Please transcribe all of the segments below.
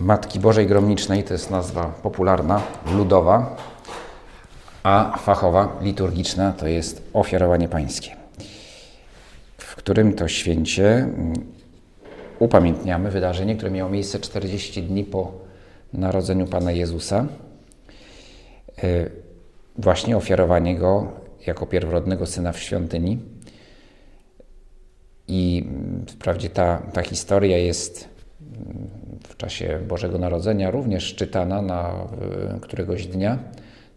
Matki Bożej Gromnicznej, to jest nazwa popularna, ludowa, a fachowa, liturgiczna, to jest ofiarowanie pańskie, w którym to święcie upamiętniamy wydarzenie, które miało miejsce 40 dni po narodzeniu Pana Jezusa. Właśnie ofiarowanie Go jako pierworodnego Syna w świątyni. I wprawdzie ta, ta historia jest czasie Bożego Narodzenia również czytana na któregoś dnia,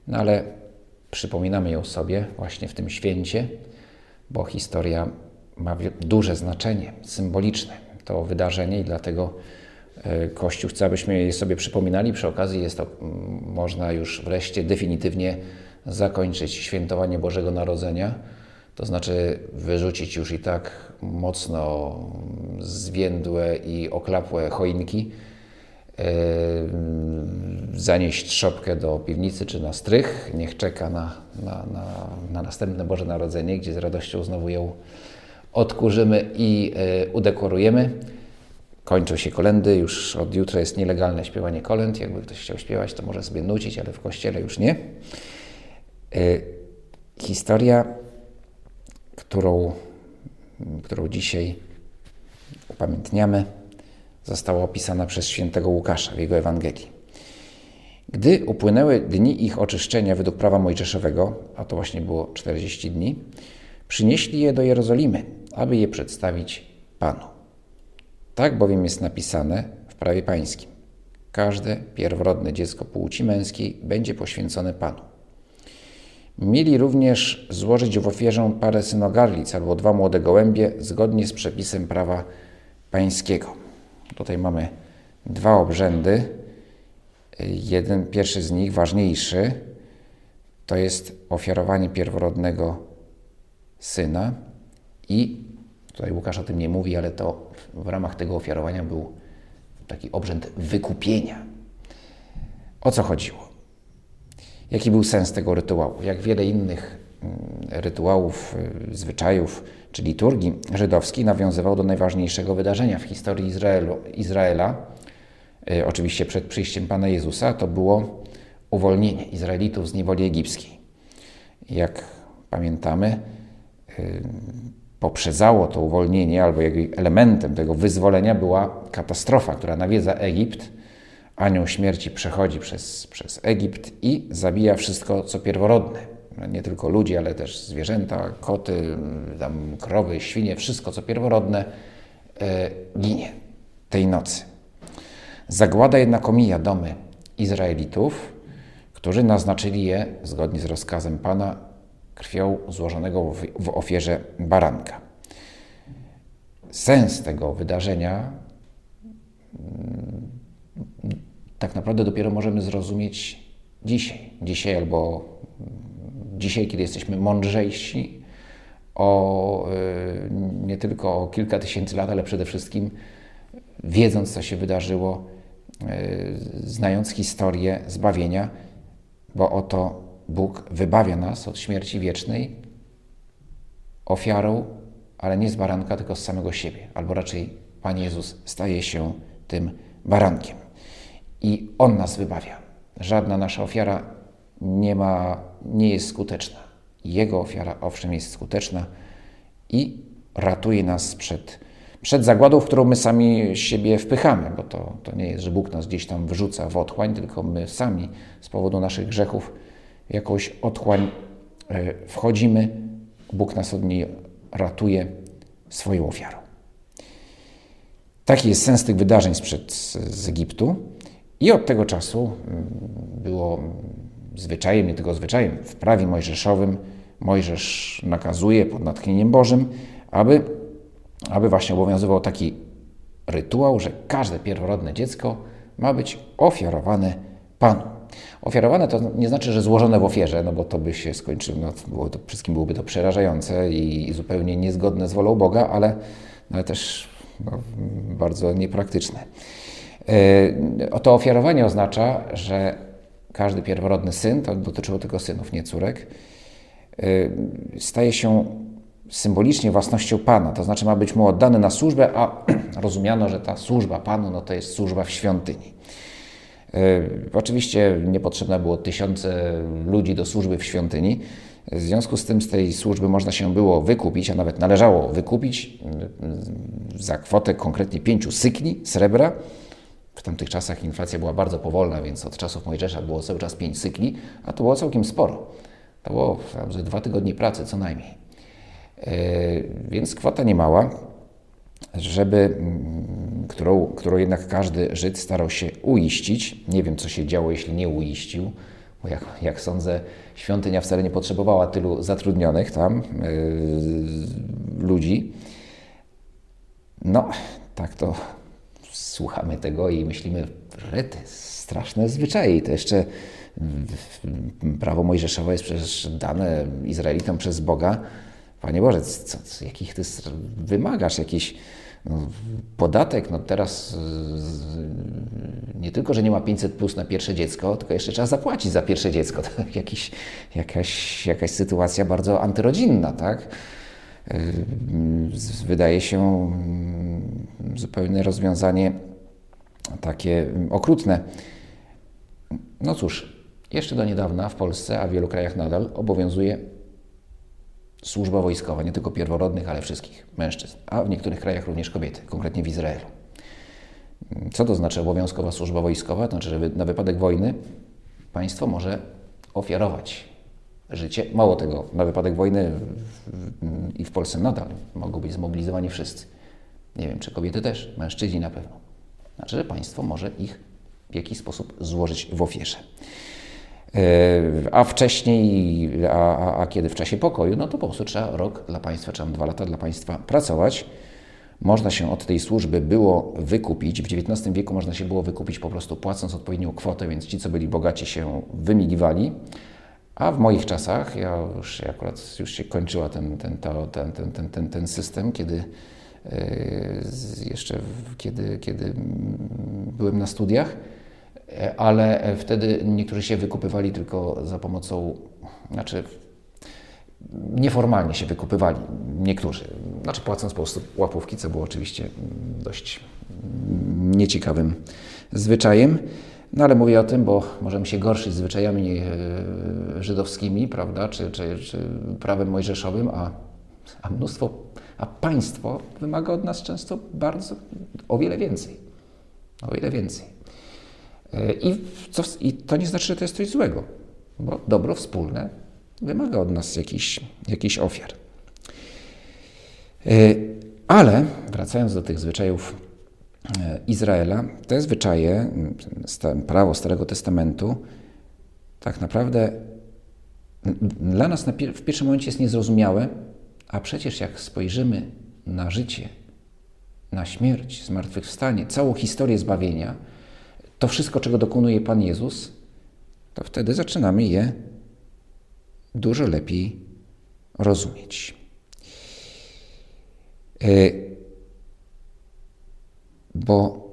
no ale przypominamy ją sobie właśnie w tym święcie, bo historia ma duże znaczenie symboliczne, to wydarzenie i dlatego Kościół chce, abyśmy je sobie przypominali. Przy okazji jest to, można już wreszcie definitywnie zakończyć świętowanie Bożego Narodzenia, to znaczy wyrzucić już i tak mocno zwiędłe i oklapłe choinki, zanieść szopkę do piwnicy czy na strych, niech czeka na, na, na, na następne Boże Narodzenie, gdzie z radością znowu ją odkurzymy i udekorujemy. Kończą się kolendy, już od jutra jest nielegalne śpiewanie kolęd. Jakby ktoś chciał śpiewać, to może sobie nucić, ale w kościele już nie. Historia, którą, którą dzisiaj upamiętniamy, została opisana przez świętego Łukasza w jego Ewangelii. Gdy upłynęły dni ich oczyszczenia według prawa mojżeszowego, a to właśnie było 40 dni, przynieśli je do Jerozolimy, aby je przedstawić Panu. Tak bowiem jest napisane w prawie pańskim. Każde pierworodne dziecko płci męskiej będzie poświęcone Panu. Mieli również złożyć w ofierze parę synogarlic albo dwa młode gołębie zgodnie z przepisem prawa pańskiego. Tutaj mamy dwa obrzędy. Jeden, pierwszy z nich, ważniejszy, to jest ofiarowanie pierworodnego syna i tutaj Łukasz o tym nie mówi, ale to w ramach tego ofiarowania był taki obrzęd wykupienia. O co chodziło? Jaki był sens tego rytuału? Jak wiele innych rytuałów, zwyczajów czy liturgii żydowskiej nawiązywał do najważniejszego wydarzenia w historii Izraelu, Izraela, oczywiście przed przyjściem Pana Jezusa, to było uwolnienie Izraelitów z niewoli egipskiej. Jak pamiętamy, poprzedzało to uwolnienie, albo elementem tego wyzwolenia była katastrofa, która nawiedza Egipt. Anioł śmierci przechodzi przez, przez Egipt i zabija wszystko, co pierworodne. Nie tylko ludzi, ale też zwierzęta, koty, tam krowy, świnie, wszystko, co pierworodne, e, ginie tej nocy. Zagłada jednak omija domy Izraelitów, którzy naznaczyli je, zgodnie z rozkazem Pana, krwią złożonego w ofierze baranka. Sens tego wydarzenia tak naprawdę dopiero możemy zrozumieć dzisiaj. Dzisiaj albo dzisiaj, kiedy jesteśmy mądrzejsi o nie tylko o kilka tysięcy lat, ale przede wszystkim wiedząc, co się wydarzyło, znając historię zbawienia, bo oto Bóg wybawia nas od śmierci wiecznej ofiarą, ale nie z baranka, tylko z samego siebie. Albo raczej Pan Jezus staje się tym barankiem. I On nas wybawia. Żadna nasza ofiara nie, ma, nie jest skuteczna. Jego ofiara, owszem, jest skuteczna i ratuje nas przed, przed zagładą, w którą my sami siebie wpychamy, bo to, to nie jest, że Bóg nas gdzieś tam wrzuca w otchłań, tylko my sami z powodu naszych grzechów jakąś otchłań wchodzimy, Bóg nas od niej ratuje swoją ofiarą. Taki jest sens tych wydarzeń sprzed z Egiptu. I od tego czasu było zwyczajem, nie tylko zwyczajem, w prawie mojżeszowym Mojżesz nakazuje pod natchnieniem Bożym, aby, aby właśnie obowiązywał taki rytuał, że każde pierworodne dziecko ma być ofiarowane Panu. Ofiarowane to nie znaczy, że złożone w ofierze, no bo to by się skończyło, no, było to, wszystkim byłoby to przerażające i, zupełnie niezgodne z wolą Boga, ale, no, ale też no, bardzo niepraktyczne. Yy, to ofiarowanie oznacza, że każdy pierworodny syn, to dotyczyło tylko synów, nie córek, yy, staje się symbolicznie własnością Pana, to znaczy ma być mu oddany na służbę, a rozumiano, że ta służba Panu no to jest służba w świątyni. Yy, oczywiście niepotrzebne było tysiące ludzi do służby w świątyni. W związku z tym z tej służby można się było wykupić, a nawet należało wykupić za kwotę konkretnie pięciu sykli srebra, w tamtych czasach inflacja była bardzo powolna, więc od czasów Mojżesza było cały czas 5 cykli, a to było całkiem sporo. To było ze dwa tygodnie pracy co najmniej. Yy, więc kwota niemała, żeby, mm, którą, którą jednak każdy Żyd starał się uiścić. Nie wiem, co się działo, jeśli nie uiścił, bo jak, jak sądzę, świątynia wcale nie potrzebowała tylu zatrudnionych tam yy, ludzi. No, tak to słuchamy tego i myślimy, że straszne zwyczaje i to jeszcze prawo mojżeszowe jest przecież dane Izraelitom przez Boga. Panie Boże, co, co, jakich ty wymagasz? Jakiś no, podatek, no teraz nie tylko, że nie ma 500 plus na pierwsze dziecko, tylko jeszcze trzeba zapłacić za pierwsze dziecko. To jakiś, jakaś, jakaś sytuacja bardzo antyrodzinna, tak? Wydaje się zupełne rozwiązanie takie okrutne. No cóż, jeszcze do niedawna w Polsce, a w wielu krajach nadal obowiązuje służba wojskowa, nie tylko pierworodnych, ale wszystkich mężczyzn, a w niektórych krajach również kobiety, konkretnie w Izraelu. Co to znaczy obowiązkowa służba wojskowa? To znaczy, że na wypadek wojny państwo może ofiarować życie. Mało tego, na wypadek wojny i w Polsce nadal mogą być zmobilizowani wszyscy. Nie wiem, czy kobiety też, mężczyźni na pewno. Znaczy, że państwo może ich w jakiś sposób złożyć w ofierze. E, a wcześniej, a, a, a, kiedy w czasie pokoju, no to po prostu trzeba rok dla państwa, czy dwa lata dla państwa pracować. Można się od tej służby było wykupić. W XIX wieku można się było wykupić po prostu płacąc odpowiednią kwotę, więc ci, co byli bogaci, się wymigiwali. A w moich czasach, ja już akurat już się kończyła ten, ten, ten, ten, ten, ten, ten system, kiedy e, jeszcze kiedy, kiedy byłem na studiach, e, ale wtedy niektórzy się wykupywali tylko za pomocą, znaczy nieformalnie się wykupywali, niektórzy, znaczy płacąc po prostu łapówki, co było oczywiście dość nieciekawym zwyczajem. No ale mówię o tym, bo możemy się gorszyć zwyczajami e, żydowskimi, prawda, czy, czy, czy prawem mojżeszowym, a, a mnóstwo, a państwo wymaga od nas często bardzo, o wiele więcej. O wiele więcej. E, I, co, I to nie znaczy, że to jest coś złego, bo dobro wspólne wymaga od nas jakichś, jakichś ofiar. E, ale wracając do tych zwyczajów Izraela, te zwyczaje, prawo Starego Testamentu, tak naprawdę dla nas w pierwszym momencie jest niezrozumiałe, a przecież jak spojrzymy na życie, na śmierć, zmartwychwstanie, całą historię zbawienia, to wszystko, czego dokonuje Pan Jezus, to wtedy zaczynamy je dużo lepiej rozumieć. E, bo,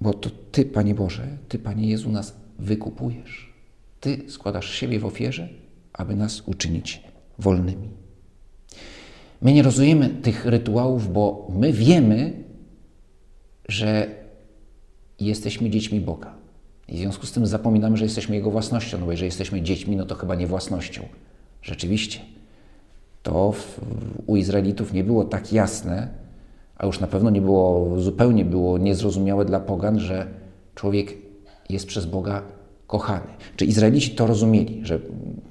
bo to Ty, Panie Boże, Ty, Panie Jezu, nas wykupujesz. Ty składasz siebie w ofierze, aby nas uczynić wolnymi. My nie rozumiemy tych rytuałów, bo my wiemy, że jesteśmy dziećmi Boga. I w związku z tym zapominamy, że jesteśmy Jego własnością, no bo jeżeli jesteśmy dziećmi, no to chyba nie własnością. Rzeczywiście. To w, u Izraelitów nie było tak jasne, a już na pewno nie było, zupełnie było niezrozumiałe dla pogan, że człowiek jest przez Boga kochany. Czy Izraelici to rozumieli, że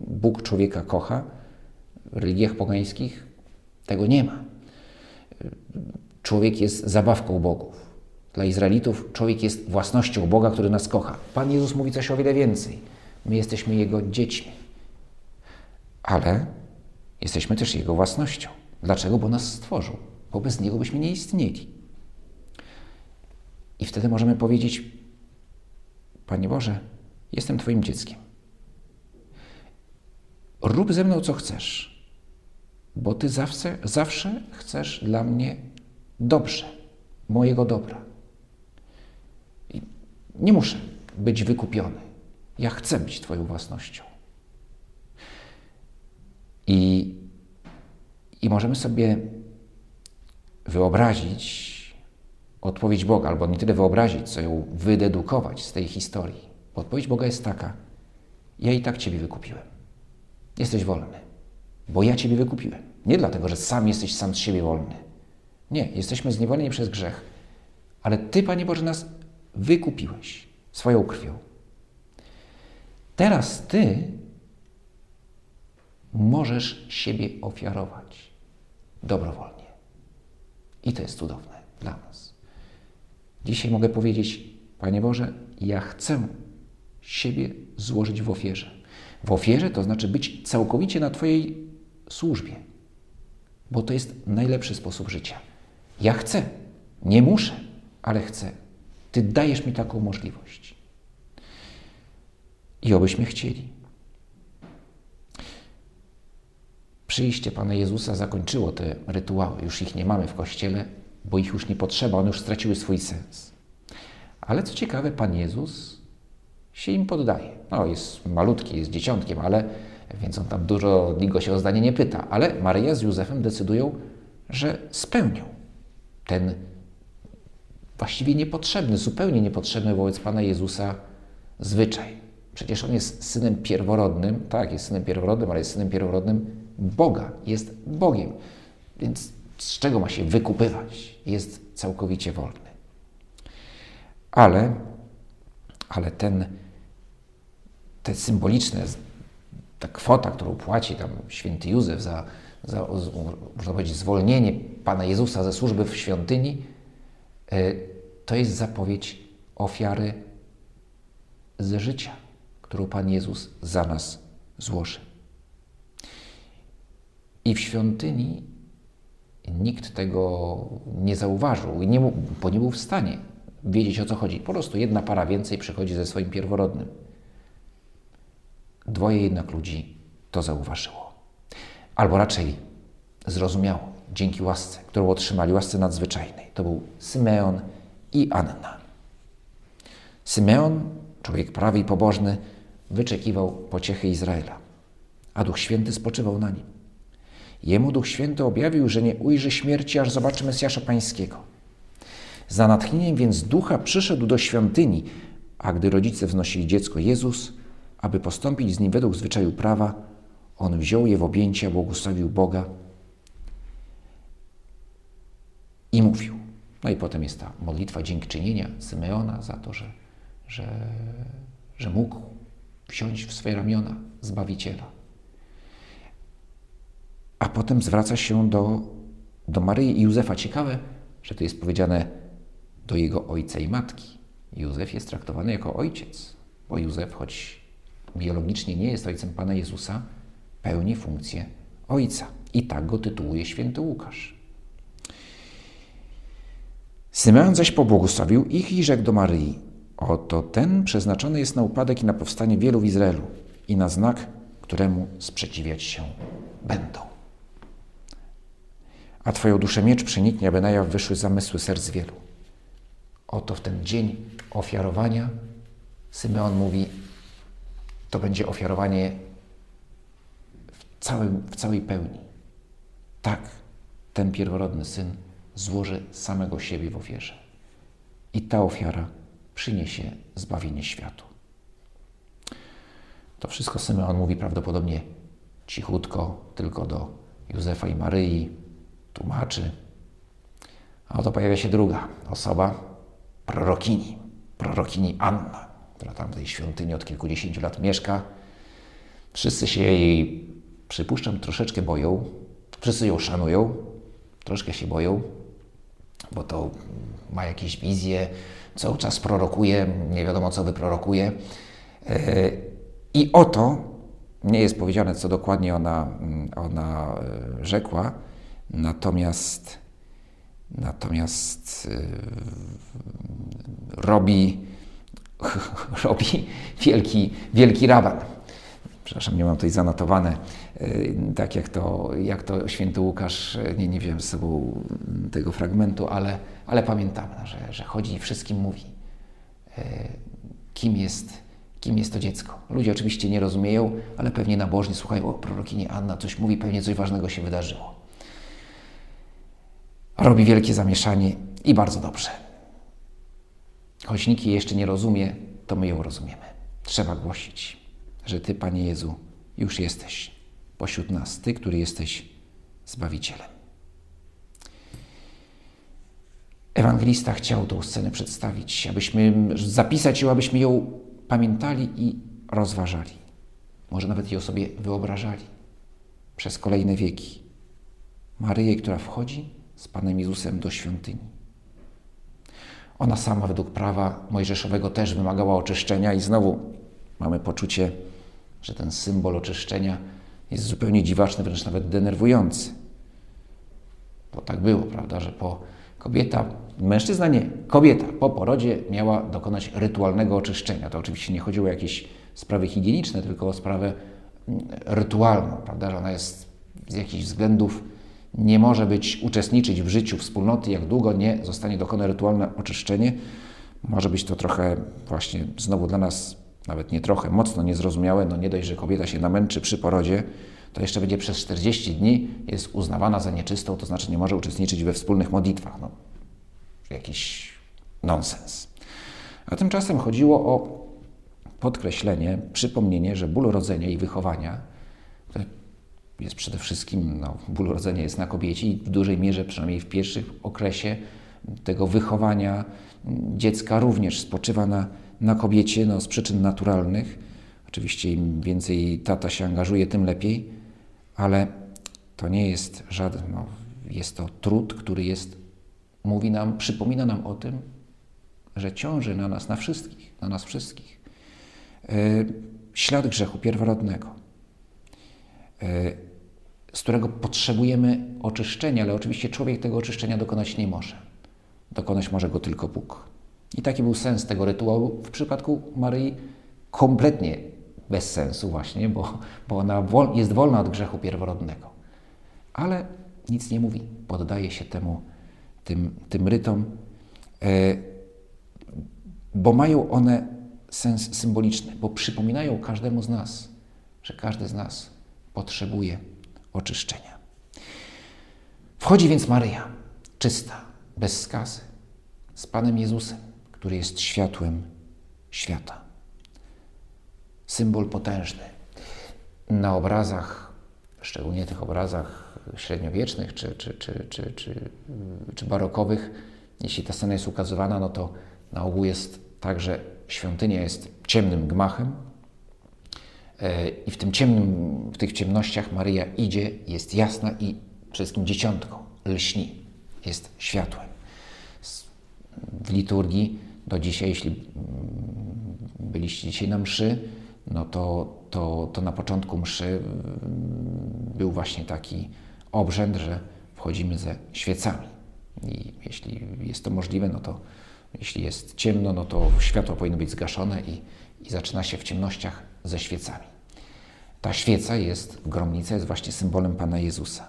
Bóg człowieka kocha? W religiach pogańskich tego nie ma. Człowiek jest zabawką bogów. Dla Izraelitów człowiek jest własnością Boga, który nas kocha. Pan Jezus mówi coś o wiele więcej. My jesteśmy Jego dziećmi. Ale jesteśmy też Jego własnością. Dlaczego? Bo nas stworzył bo bez Niego byśmy nie istnieli. I wtedy możemy powiedzieć, Panie Boże, Jestem Twoim dzieckiem. Rób ze mną co chcesz, bo Ty zawsze, zawsze chcesz dla mnie dobrze, mojego dobra. I nie muszę być wykupiony. Ja chcę być Twoją własnością. I, I możemy sobie wyobrazić odpowiedź Boga, albo nie tyle wyobrazić, co ją wydedukować z tej historii. Odpowiedź Boga jest taka: Ja i tak Ciebie wykupiłem. Jesteś wolny, bo ja Ciebie wykupiłem. Nie dlatego, że sam jesteś sam z siebie wolny. Nie, jesteśmy zniewoleni przez grzech, ale Ty, Panie Boże, nas wykupiłeś swoją krwią. Teraz Ty możesz siebie ofiarować dobrowolnie. I to jest cudowne dla nas. Dzisiaj mogę powiedzieć, Panie Boże, ja chcę siebie złożyć w ofierze. W ofierze to znaczy być całkowicie na Twojej służbie, bo to jest najlepszy sposób życia. Ja chcę, nie muszę, ale chcę. Ty dajesz mi taką możliwość. I obyśmy chcieli. Przyjście Pana Jezusa zakończyło te rytuały. Już ich nie mamy w kościele, bo ich już nie potrzeba, one już straciły swój sens. Ale co ciekawe, Pan Jezus się im poddaje. No, jest malutki, jest dzieciątkiem, ale więc on tam dużo niego się o zdanie nie pyta. Ale Maryja z Józefem decydują, że spełnią ten właściwie niepotrzebny, zupełnie niepotrzebny wobec Pana Jezusa zwyczaj. Przecież on jest synem pierworodnym, tak, jest synem pierworodnym, ale jest synem pierworodnym Boga, jest Bogiem. Więc z czego ma się wykupywać? Jest całkowicie wolny. Ale, ale ten, te symboliczne, ta kwota, którą płaci tam święty Józef za, za można powiedzieć, zwolnienie Pana Jezusa ze służby w świątyni, e, to jest zapowiedź ofiary ze życia, którą Pan Jezus za nas złoży. I w świątyni nikt tego nie zauważył, nie bo nie był w stanie wiedzieć o co chodzi. Po prostu jedna para więcej przychodzi ze swoim pierworodnym. Dwoje jednak ludzi to zauważyło. Albo raczej zrozumiało dzięki łasce, którą otrzymali, łasce nadzwyczajnej. To był Symeon i Anna. Symeon, człowiek prawy i pobożny, wyczekiwał pociechy Izraela, a Duch Święty spoczywał na nim. Jemu Duch Święty objawił, że nie ujrzy śmierci, aż zobaczy Mesjasza Pańskiego. Za natchnieniem więc Ducha przyszedł do świątyni, a gdy rodzice wznosili dziecko Jezus, aby postąpić z nim według zwyczaju prawa, on wziął je w objęcia, błogosławił Boga i mówił. No i potem jest ta modlitwa dziękczynienia Symeona za to, że, że, że mógł wziąć w swoje ramiona Zbawiciela. A potem zwraca się do, do Maryi i Józefa. Ciekawe, że to jest powiedziane do jego ojca i matki. Józef jest traktowany jako ojciec, bo Józef, choć biologicznie nie jest ojcem Pana Jezusa, pełni funkcję ojca. I tak go tytułuje święty Łukasz. Symeon zaś pobłogosławił ich i rzekł do Maryi: Oto ten przeznaczony jest na upadek i na powstanie wielu w Izraelu i na znak, któremu sprzeciwiać się będą. A Twoją duszę miecz przeniknie, aby na jaw wyszły zamysły serc wielu. Oto w ten dzień ofiarowania Symeon mówi, to będzie ofiarowanie w, całym, w całej pełni. Tak, ten pierworodny syn złoży samego siebie w ofierze. I ta ofiara przyniesie zbawienie światu. To wszystko Symeon mówi prawdopodobnie cichutko, tylko do Józefa i Maryi, tłumaczy. A oto pojawia się druga osoba, prorokini, prorokini Anna, która tam w tej świątyni od kilkudziesięciu lat mieszka. Wszyscy się jej, przypuszczam, troszeczkę boją. Wszyscy ją szanują, troszkę się boją, bo to ma jakieś wizje, cały czas prorokuje, nie wiadomo co wyprorokuje. E, I oto, nie jest powiedziane, co dokładnie ona, ona e, rzekła, natomiast Natomiast y, robi, robi wielki, wielki raban. Przepraszam, nie mam tutaj zanotowane, tak jak to, jak to święty Łukasz, nie, nie wiem z sobą tego fragmentu, ale, ale pamiętam, że, że chodzi i wszystkim mówi, kim jest, kim jest to dziecko. Ludzie oczywiście nie rozumieją, ale pewnie nabożni słuchają, o prorokini Anna coś mówi, pewnie coś ważnego się wydarzyło. Robi wielkie zamieszanie i bardzo dobrze. Choć nikt jej jeszcze nie rozumie, to my ją rozumiemy. Trzeba głosić, że Ty, Panie Jezu, już jesteś pośród nas, Ty, który jesteś Zbawicielem. Ewangelista chciał tą scenę przedstawić, abyśmy zapisać ją, abyśmy ją pamiętali i rozważali. Może nawet ją sobie wyobrażali przez kolejne wieki. Maryję, która wchodzi z Panem Jezusem do świątyni. Ona sama według prawa mojżeszowego też wymagała oczyszczenia i znowu mamy poczucie, że ten symbol oczyszczenia jest zupełnie dziwaczny, wręcz nawet denerwujący. Bo tak było, prawda, że po kobieta, mężczyzna nie, kobieta po porodzie miała dokonać rytualnego oczyszczenia. To oczywiście nie chodziło o jakieś sprawy higieniczne, tylko o sprawę mm, rytualną, prawda, że ona jest z jakichś względów nie może być, uczestniczyć w życiu wspólnoty, jak długo nie zostanie dokonane rytualne oczyszczenie. Może być to trochę właśnie znowu dla nas, nawet nie trochę, mocno niezrozumiałe. No nie dość, że kobieta się namęczy przy porodzie, to jeszcze będzie przez 40 dni jest uznawana za nieczystą, to znaczy nie może uczestniczyć we wspólnych modlitwach. No, jakiś nonsens. A tymczasem chodziło o podkreślenie, przypomnienie, że ból rodzenia i wychowania jest przede wszystkim, no, ból rodzenia jest na kobiecie i w dużej mierze, przynajmniej w pierwszym okresie tego wychowania dziecka również spoczywa na, na kobiecie no, z przyczyn naturalnych. Oczywiście im więcej tata się angażuje, tym lepiej, ale to nie jest żaden, no, jest to trud, który jest, mówi nam, przypomina nam o tym, że ciąży na nas, na wszystkich, na nas wszystkich. Yy, ślad grzechu pierworodnego z którego potrzebujemy oczyszczenia, ale oczywiście człowiek tego oczyszczenia dokonać nie może. Dokonać może go tylko Bóg. I taki był sens tego rytuału w przypadku Maryi kompletnie bez sensu właśnie, bo, bo ona jest wolna od grzechu pierworodnego. Ale nic nie mówi, poddaje się temu, tym, tym rytom, e, bo mają one sens symboliczny, bo przypominają każdemu z nas, że każdy z nas potrzebuje oczyszczenia. Wchodzi więc Maryja, czysta, bez skazy, z Panem Jezusem, który jest światłem świata. Symbol potężny. Na obrazach, szczególnie tych obrazach średniowiecznych czy, czy, czy, czy, czy, czy barokowych, jeśli ta scena jest ukazywana, no to na ogół jest tak, że świątynia jest ciemnym gmachem, I w tym ciemnym, w tych ciemnościach Maryja idzie, jest jasna i przede wszystkim dzieciątką, lśni, jest światłem. W liturgii do dzisiaj, jeśli mm, byliście dzisiaj na mszy, no to, to, to na początku mszy mm, był właśnie taki obrzęd, że wchodzimy ze świecami. I jeśli jest to możliwe, no to jeśli jest ciemno, no to światło powinno być zgaszone i, i zaczyna się w ciemnościach ze świecami. Ta świeca jest, gromnica jest właśnie symbolem Pana Jezusa.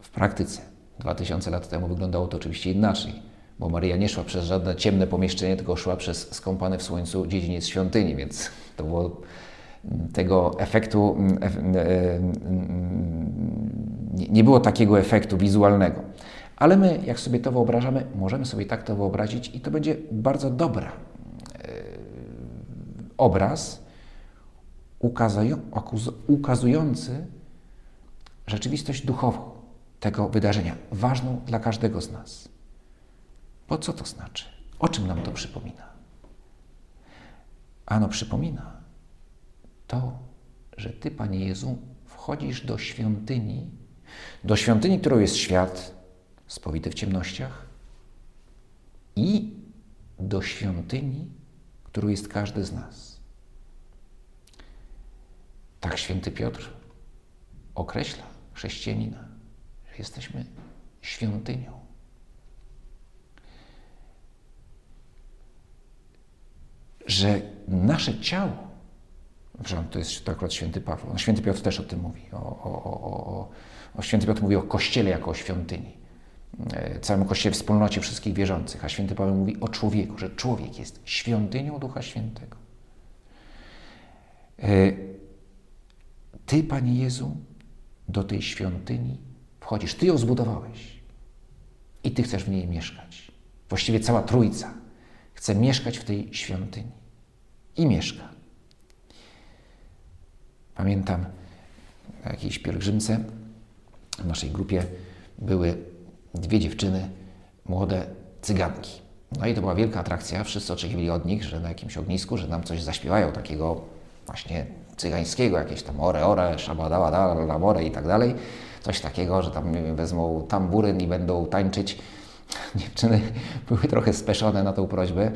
W praktyce 2000 lat temu wyglądało to oczywiście inaczej, bo Maria nie szła przez żadne ciemne pomieszczenie, tylko szła przez skąpany w słońcu dziedziniec świątyni, więc to było tego efektu, mm, e, mm, nie było takiego efektu wizualnego. Ale my, jak sobie to wyobrażamy, możemy sobie tak to wyobrazić i to będzie bardzo dobry e, obraz, ukazujący rzeczywistość duchową tego wydarzenia, ważną dla każdego z nas. Bo co to znaczy? O czym nam to przypomina? Ano przypomina to, że Ty, Panie Jezu, wchodzisz do świątyni, do świątyni, którą jest świat spowity w ciemnościach i do świątyni, którą jest każdy z nas. Tak święty Piotr określa chrześcijanina, że jesteśmy świątynią. że nasze ciało, przepraszam, to jest to akurat święty Paweł, no, święty Piotr też o tym mówi, o, o, o, o, święty Piotr mówi o Kościele jako o świątyni, e, całym Kościele, wspólnocie wszystkich wierzących, a święty Paweł mówi o człowieku, że człowiek jest świątynią Ducha Świętego. Ty, Panie Jezu, do tej świątyni wchodzisz, Ty ją zbudowałeś i Ty chcesz w niej mieszkać. Właściwie cała Trójca chce mieszkać w tej świątyni i mieszka. Pamiętam na jakiejś pielgrzymce w naszej grupie były dwie dziewczyny, młode cyganki. No i to była wielka atrakcja. Wszyscy oczekiwali od nich, że na jakimś ognisku, że nam coś zaśpiewają takiego właśnie cygańskiego, jakieś tam ore, ore, szabadała, da, more i tak dalej. Coś takiego, że tam wezmą tamburyn i będą tańczyć. Dziewczyny były trochę speszone na tą prośbę,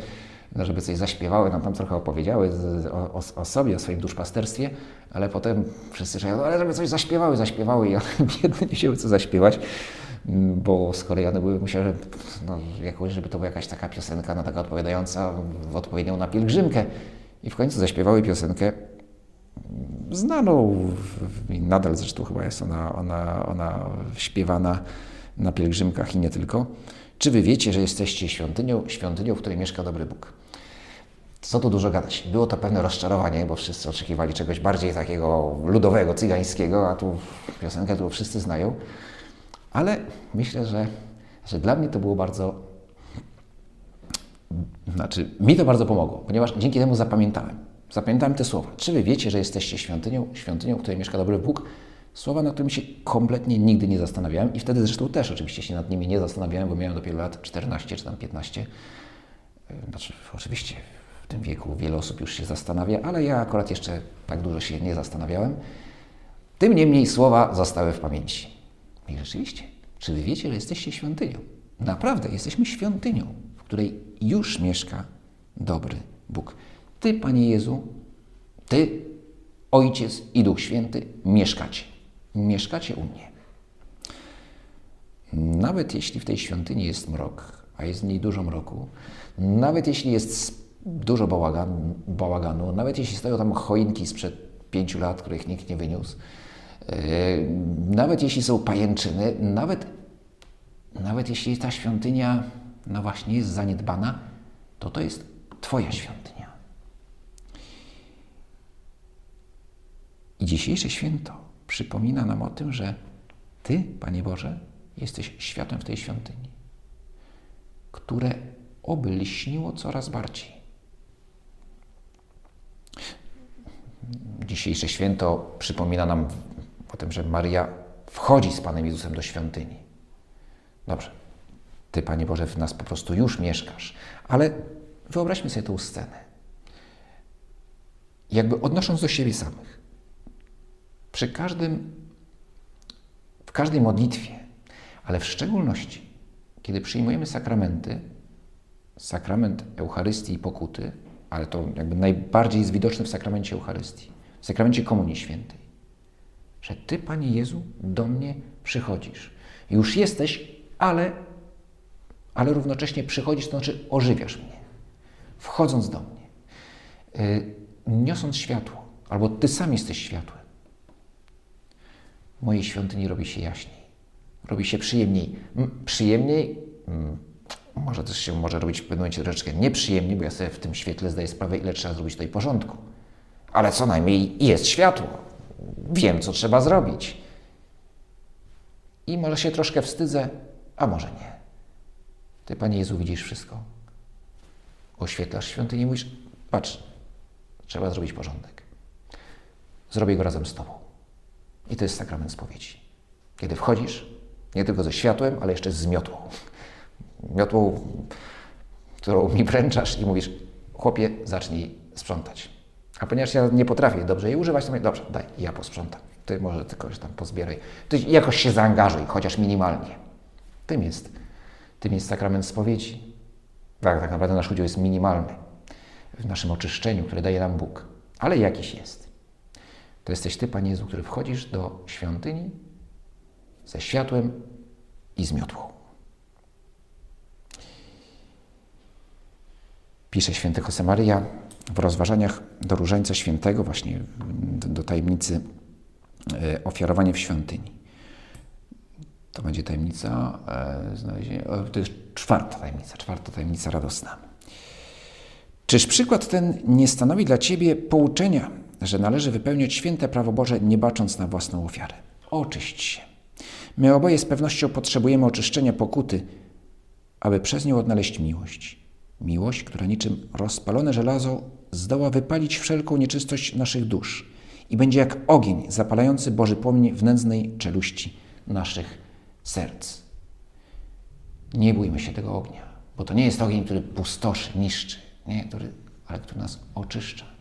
no, żeby coś zaśpiewały, nam tam trochę opowiedziały o, o, o, sobie, o swoim duszpasterstwie, ale potem wszyscy czekają, no, ale żeby coś zaśpiewały, zaśpiewały i one biedne nie wzięły co zaśpiewać, bo z kolei one były, myślę, no, jakoś, żeby to była jakaś taka piosenka, no, taka odpowiadająca odpowiednią na pielgrzymkę. I w końcu zaśpiewały piosenkę znaną, nadal zresztą chyba jest ona, ona, ona śpiewana na pielgrzymkach i nie tylko. Czy wy wiecie, że jesteście świątynią, świątynią, w której mieszka dobry Bóg? Co tu dużo gadać? Było to pewne rozczarowanie, bo wszyscy oczekiwali czegoś bardziej takiego ludowego, cygańskiego, a tu piosenkę tu wszyscy znają. Ale myślę, że, że dla mnie to było bardzo. Znaczy, mi to bardzo pomogło, ponieważ dzięki temu zapamiętałem. Zapamiętałem te słowa. Czy wy wiecie, że jesteście świątynią, świątynią, w której mieszka dobry Bóg? Słowa, nad którymi się kompletnie nigdy nie zastanawiałem i wtedy zresztą też oczywiście się nad nimi nie zastanawiałem, bo miałem dopiero lat 14 czy tam 15. Znaczy, oczywiście w tym wieku wiele osób już się zastanawia, ale ja akurat jeszcze tak dużo się nie zastanawiałem. Tym niemniej słowa zostały w pamięci. I rzeczywiście, czy wy wiecie, że jesteście świątynią? Naprawdę, jesteśmy świątynią, w której już mieszka dobry Bóg. Ty, Panie Jezu, Ty, Ojciec i Duch Święty, mieszkacie. Mieszkacie u mnie. Nawet jeśli w tej świątyni jest mrok, a jest w niej dużo mroku, nawet jeśli jest dużo bałaganu, bałaganu nawet jeśli stoją tam choinki sprzed pięciu lat, których nikt nie wyniósł, yy, nawet jeśli są pajęczyny, nawet, nawet jeśli ta świątynia, no właśnie, jest zaniedbana, to to jest Twoja świątynia. I dzisiejsze święto przypomina nam o tym, że Ty, Panie Boże, jesteś światłem w tej świątyni, które oby lśniło coraz bardziej. Dzisiejsze święto przypomina nam o tym, że Maria wchodzi z Panem Jezusem do świątyni. Dobrze, Ty, Panie Boże, w nas po prostu już mieszkasz, ale wyobraźmy sobie tę scenę. Jakby odnosząc do siebie samych, przy każdym, w każdej modlitwie, ale w szczególności, kiedy przyjmujemy sakramenty, sakrament Eucharystii i pokuty, ale to jakby najbardziej jest widoczne w sakramencie Eucharystii, w sakramencie Komunii Świętej, że Ty, Panie Jezu, do mnie przychodzisz. Już jesteś, ale, ale równocześnie przychodzisz, to znaczy ożywiasz mnie, wchodząc do mnie, yy, niosąc światło, albo Ty sam jesteś światłem mojej świątyni robi się jaśniej, robi się przyjemniej. Przyjemniej, może też się może robić w pewnym momencie troszeczkę nieprzyjemniej, bo ja sobie w tym świetle zdaję sprawę, ile trzeba zrobić tutaj porządku. Ale co najmniej jest światło. Wiem, co trzeba zrobić. I może się troszkę wstydzę, a może nie. Ty, Panie Jezu, widzisz wszystko. Oświetlasz świątynię i mówisz, patrz, trzeba zrobić porządek. Zrobię go razem z Tobą. I to jest sakrament spowiedzi. Kiedy wchodzisz, nie tylko ze światłem, ale jeszcze z miotłą. Miotłą, którą mi wręczasz i mówisz, chłopie, zacznij sprzątać. A ponieważ ja nie potrafię dobrze jej używać, to mówię, dobrze, daj, ja posprzątam. Ty może tylko już tam pozbieraj. Ty jakoś się zaangażuj, chociaż minimalnie. Tym jest, tym jest sakrament spowiedzi. Tak, tak naprawdę nasz udział jest minimalny w naszym oczyszczeniu, które daje nam Bóg. Ale jakiś jest. To jesteś Ty, Panie Jezu, który wchodzisz do świątyni ze światłem i z miotłą. Pisze święty Josemaria, w rozważaniach do Różańca Świętego, właśnie do, tajemnicy e, ofiarowania w świątyni. To będzie tajemnica, e, to jest czwarta tajemnica, czwarta tajemnica radosna. Czyż przykład ten nie stanowi dla Ciebie pouczenia, że należy wypełniać święte prawo Boże, nie bacząc na własną ofiarę? Oczyść się. My oboje z pewnością potrzebujemy oczyszczenia pokuty, aby przez nią odnaleźć miłość. Miłość, która niczym rozpalone żelazo zdoła wypalić wszelką nieczystość naszych dusz i będzie jak ogień zapalający Boży płomień w nędznej czeluści naszych serc. Nie bójmy się tego ognia, bo to nie jest ogień, który pustoszy, niszczy, nie, który, ale który nas oczyszcza.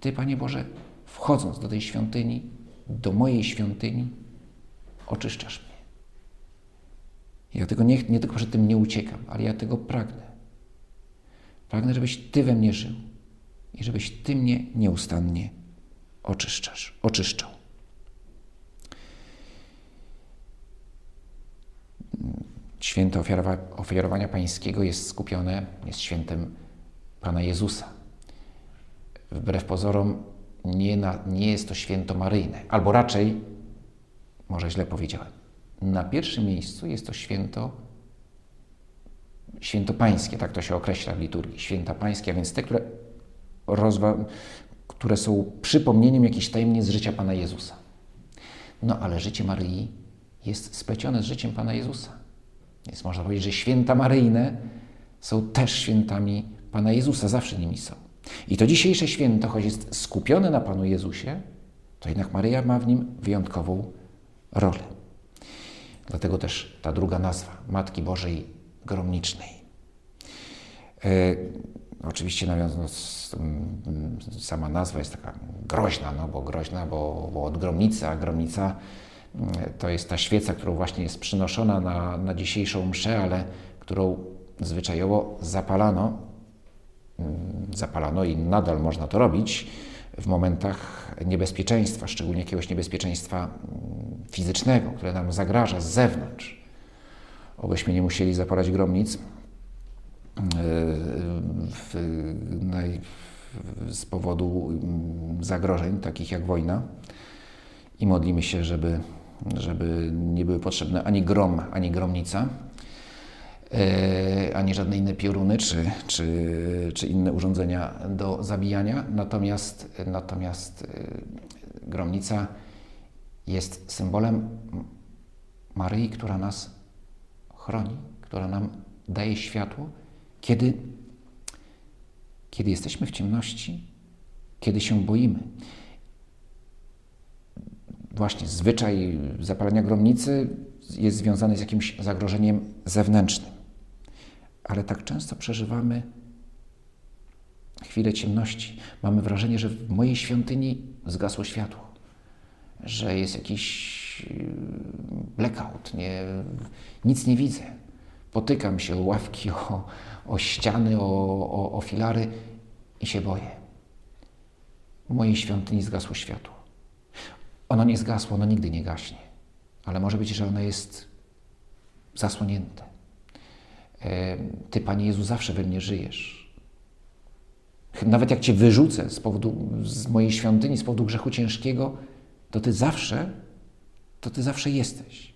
Ty, Panie Boże, wchodząc do tej świątyni, do mojej świątyni, oczyszczasz mnie. Ja tego nie, nie tylko przed tym nie uciekam, ale ja tego pragnę. Pragnę, żebyś Ty we mnie żył i żebyś Ty mnie nieustannie oczyszczasz, oczyszczał. Święto ofiarowania pańskiego jest skupione, jest świętem Pana Jezusa. Wbrew pozorom nie, na, nie jest to święto maryjne, albo raczej, może źle powiedziałem, na pierwszym miejscu jest to święto święto pańskie, tak to się określa w liturgii, święta pańskie, a więc te, które, rozwa- które są przypomnieniem jakichś tajemnic z życia Pana Jezusa. No ale życie Maryi jest splecione z życiem Pana Jezusa. Więc można powiedzieć, że święta maryjne są też świętami Pana Jezusa, zawsze nimi są. I to dzisiejsze święto, choć jest skupione na Panu Jezusie, to jednak Maryja ma w nim wyjątkową rolę. Dlatego też ta druga nazwa Matki Bożej Gromnicznej. E, oczywiście nawiązując, sama nazwa jest taka groźna, no bo groźna, bo, bo od gromnicy, a gromnica to jest ta świeca, którą właśnie jest przynoszona na, na dzisiejszą mszę, ale którą zwyczajowo zapalano, zapalano i nadal można to robić w momentach niebezpieczeństwa, szczególnie jakiegoś niebezpieczeństwa fizycznego, które nam zagraża z zewnątrz. Obyśmy nie musieli zapalać gromnic e, w, z powodu zagrożeń, takich jak wojna. I modlimy się, żeby żeby nie były potrzebne ani grom, ani gromnica, ani żadne inne pioruny czy, czy, czy inne urządzenia do zabijania. Natomiast, natomiast e, gromnica jest symbolem Maryi, która nas chroni, która nam daje światło, kiedy, kiedy jesteśmy w ciemności, kiedy się boimy właśnie zwyczaj zapalenia gromnicy jest związany z jakimś zagrożeniem zewnętrznym. Ale tak często przeżywamy chwilę ciemności. Mamy wrażenie, że w mojej świątyni zgasło światło, że jest jakiś yy, blackout, nie, nic nie widzę. Potykam się o ławki, o, o ściany, o, o, o filary i się boję. W mojej świątyni zgasło światło. Ono nie zgasło, ono nigdy nie gaśnie, ale może być, że ono jest zasłonięte. Ty, Panie Jezu, zawsze we mnie żyjesz. Nawet jak Cię wyrzucę z, powodu, z mojej świątyni, z powodu grzechu ciężkiego, to Ty zawsze, to Ty zawsze jesteś.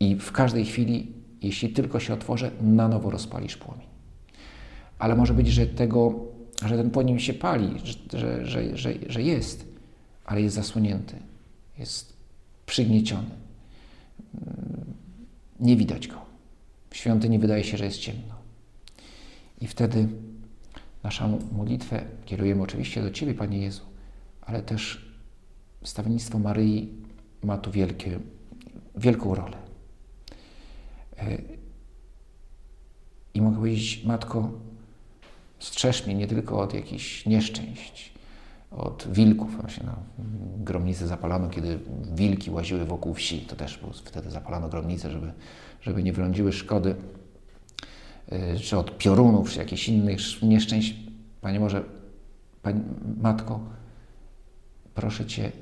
I w każdej chwili, jeśli tylko się otworzę, na nowo rozpalisz płomień. Ale może być, że, tego, że ten płomień się pali, że, że, że, że jest, ale jest zasłonięty, jest przygnieciony. Nie widać go. W świątyni wydaje się, że jest ciemno. I wtedy naszą modlitwę kierujemy oczywiście do Ciebie, Panie Jezu, ale też stawiennictwo Maryi ma tu wielkie, wielką rolę. E, I mogę powiedzieć, Matko, strzeż mnie nie tylko od jakichś nieszczęść, od wilków. Właśnie, no, gromnice zapalano, kiedy wilki łaziły wokół wsi. To też było, wtedy zapalano gromnice, żeby, żeby nie wylądziły szkody. Y, czy od piorunów, czy jakichś innych nieszczęść. Panie może, Pani, Matko, proszę Cię,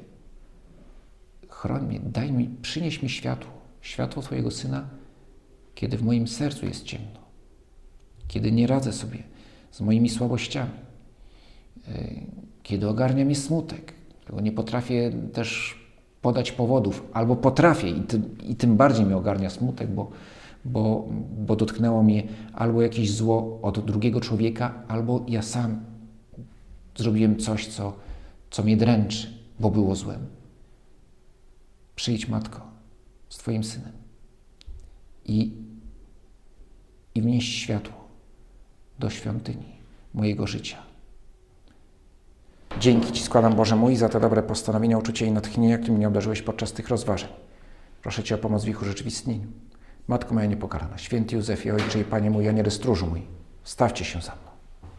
chroń mnie, daj mi, przynieś mi światło, światło Twojego Syna, kiedy w moim sercu jest ciemno, kiedy nie radzę sobie z moimi słabościami kiedy ogarnia mnie smutek. Tego nie potrafię też podać powodów, albo potrafię i tym, i tym bardziej mnie ogarnia smutek, bo, bo, bo dotknęło mnie albo jakieś zło od drugiego człowieka, albo ja sam zrobiłem coś, co, co mnie dręczy, bo było złem. Przyjdź, matko, z Twoim synem i, i wnieś światło do świątyni mojego życia. Dzięki Ci składam, Boże mój, za te dobre postanowienia, uczucie i natchnienia, którymi mnie obdarzyłeś podczas tych rozważań. Proszę Cię o pomoc w ich urzeczywistnieniu. Matko moja niepokalana, święty Józefie, Ojcze i Panie mój, Aniele stróżu mój, stawcie się za mną.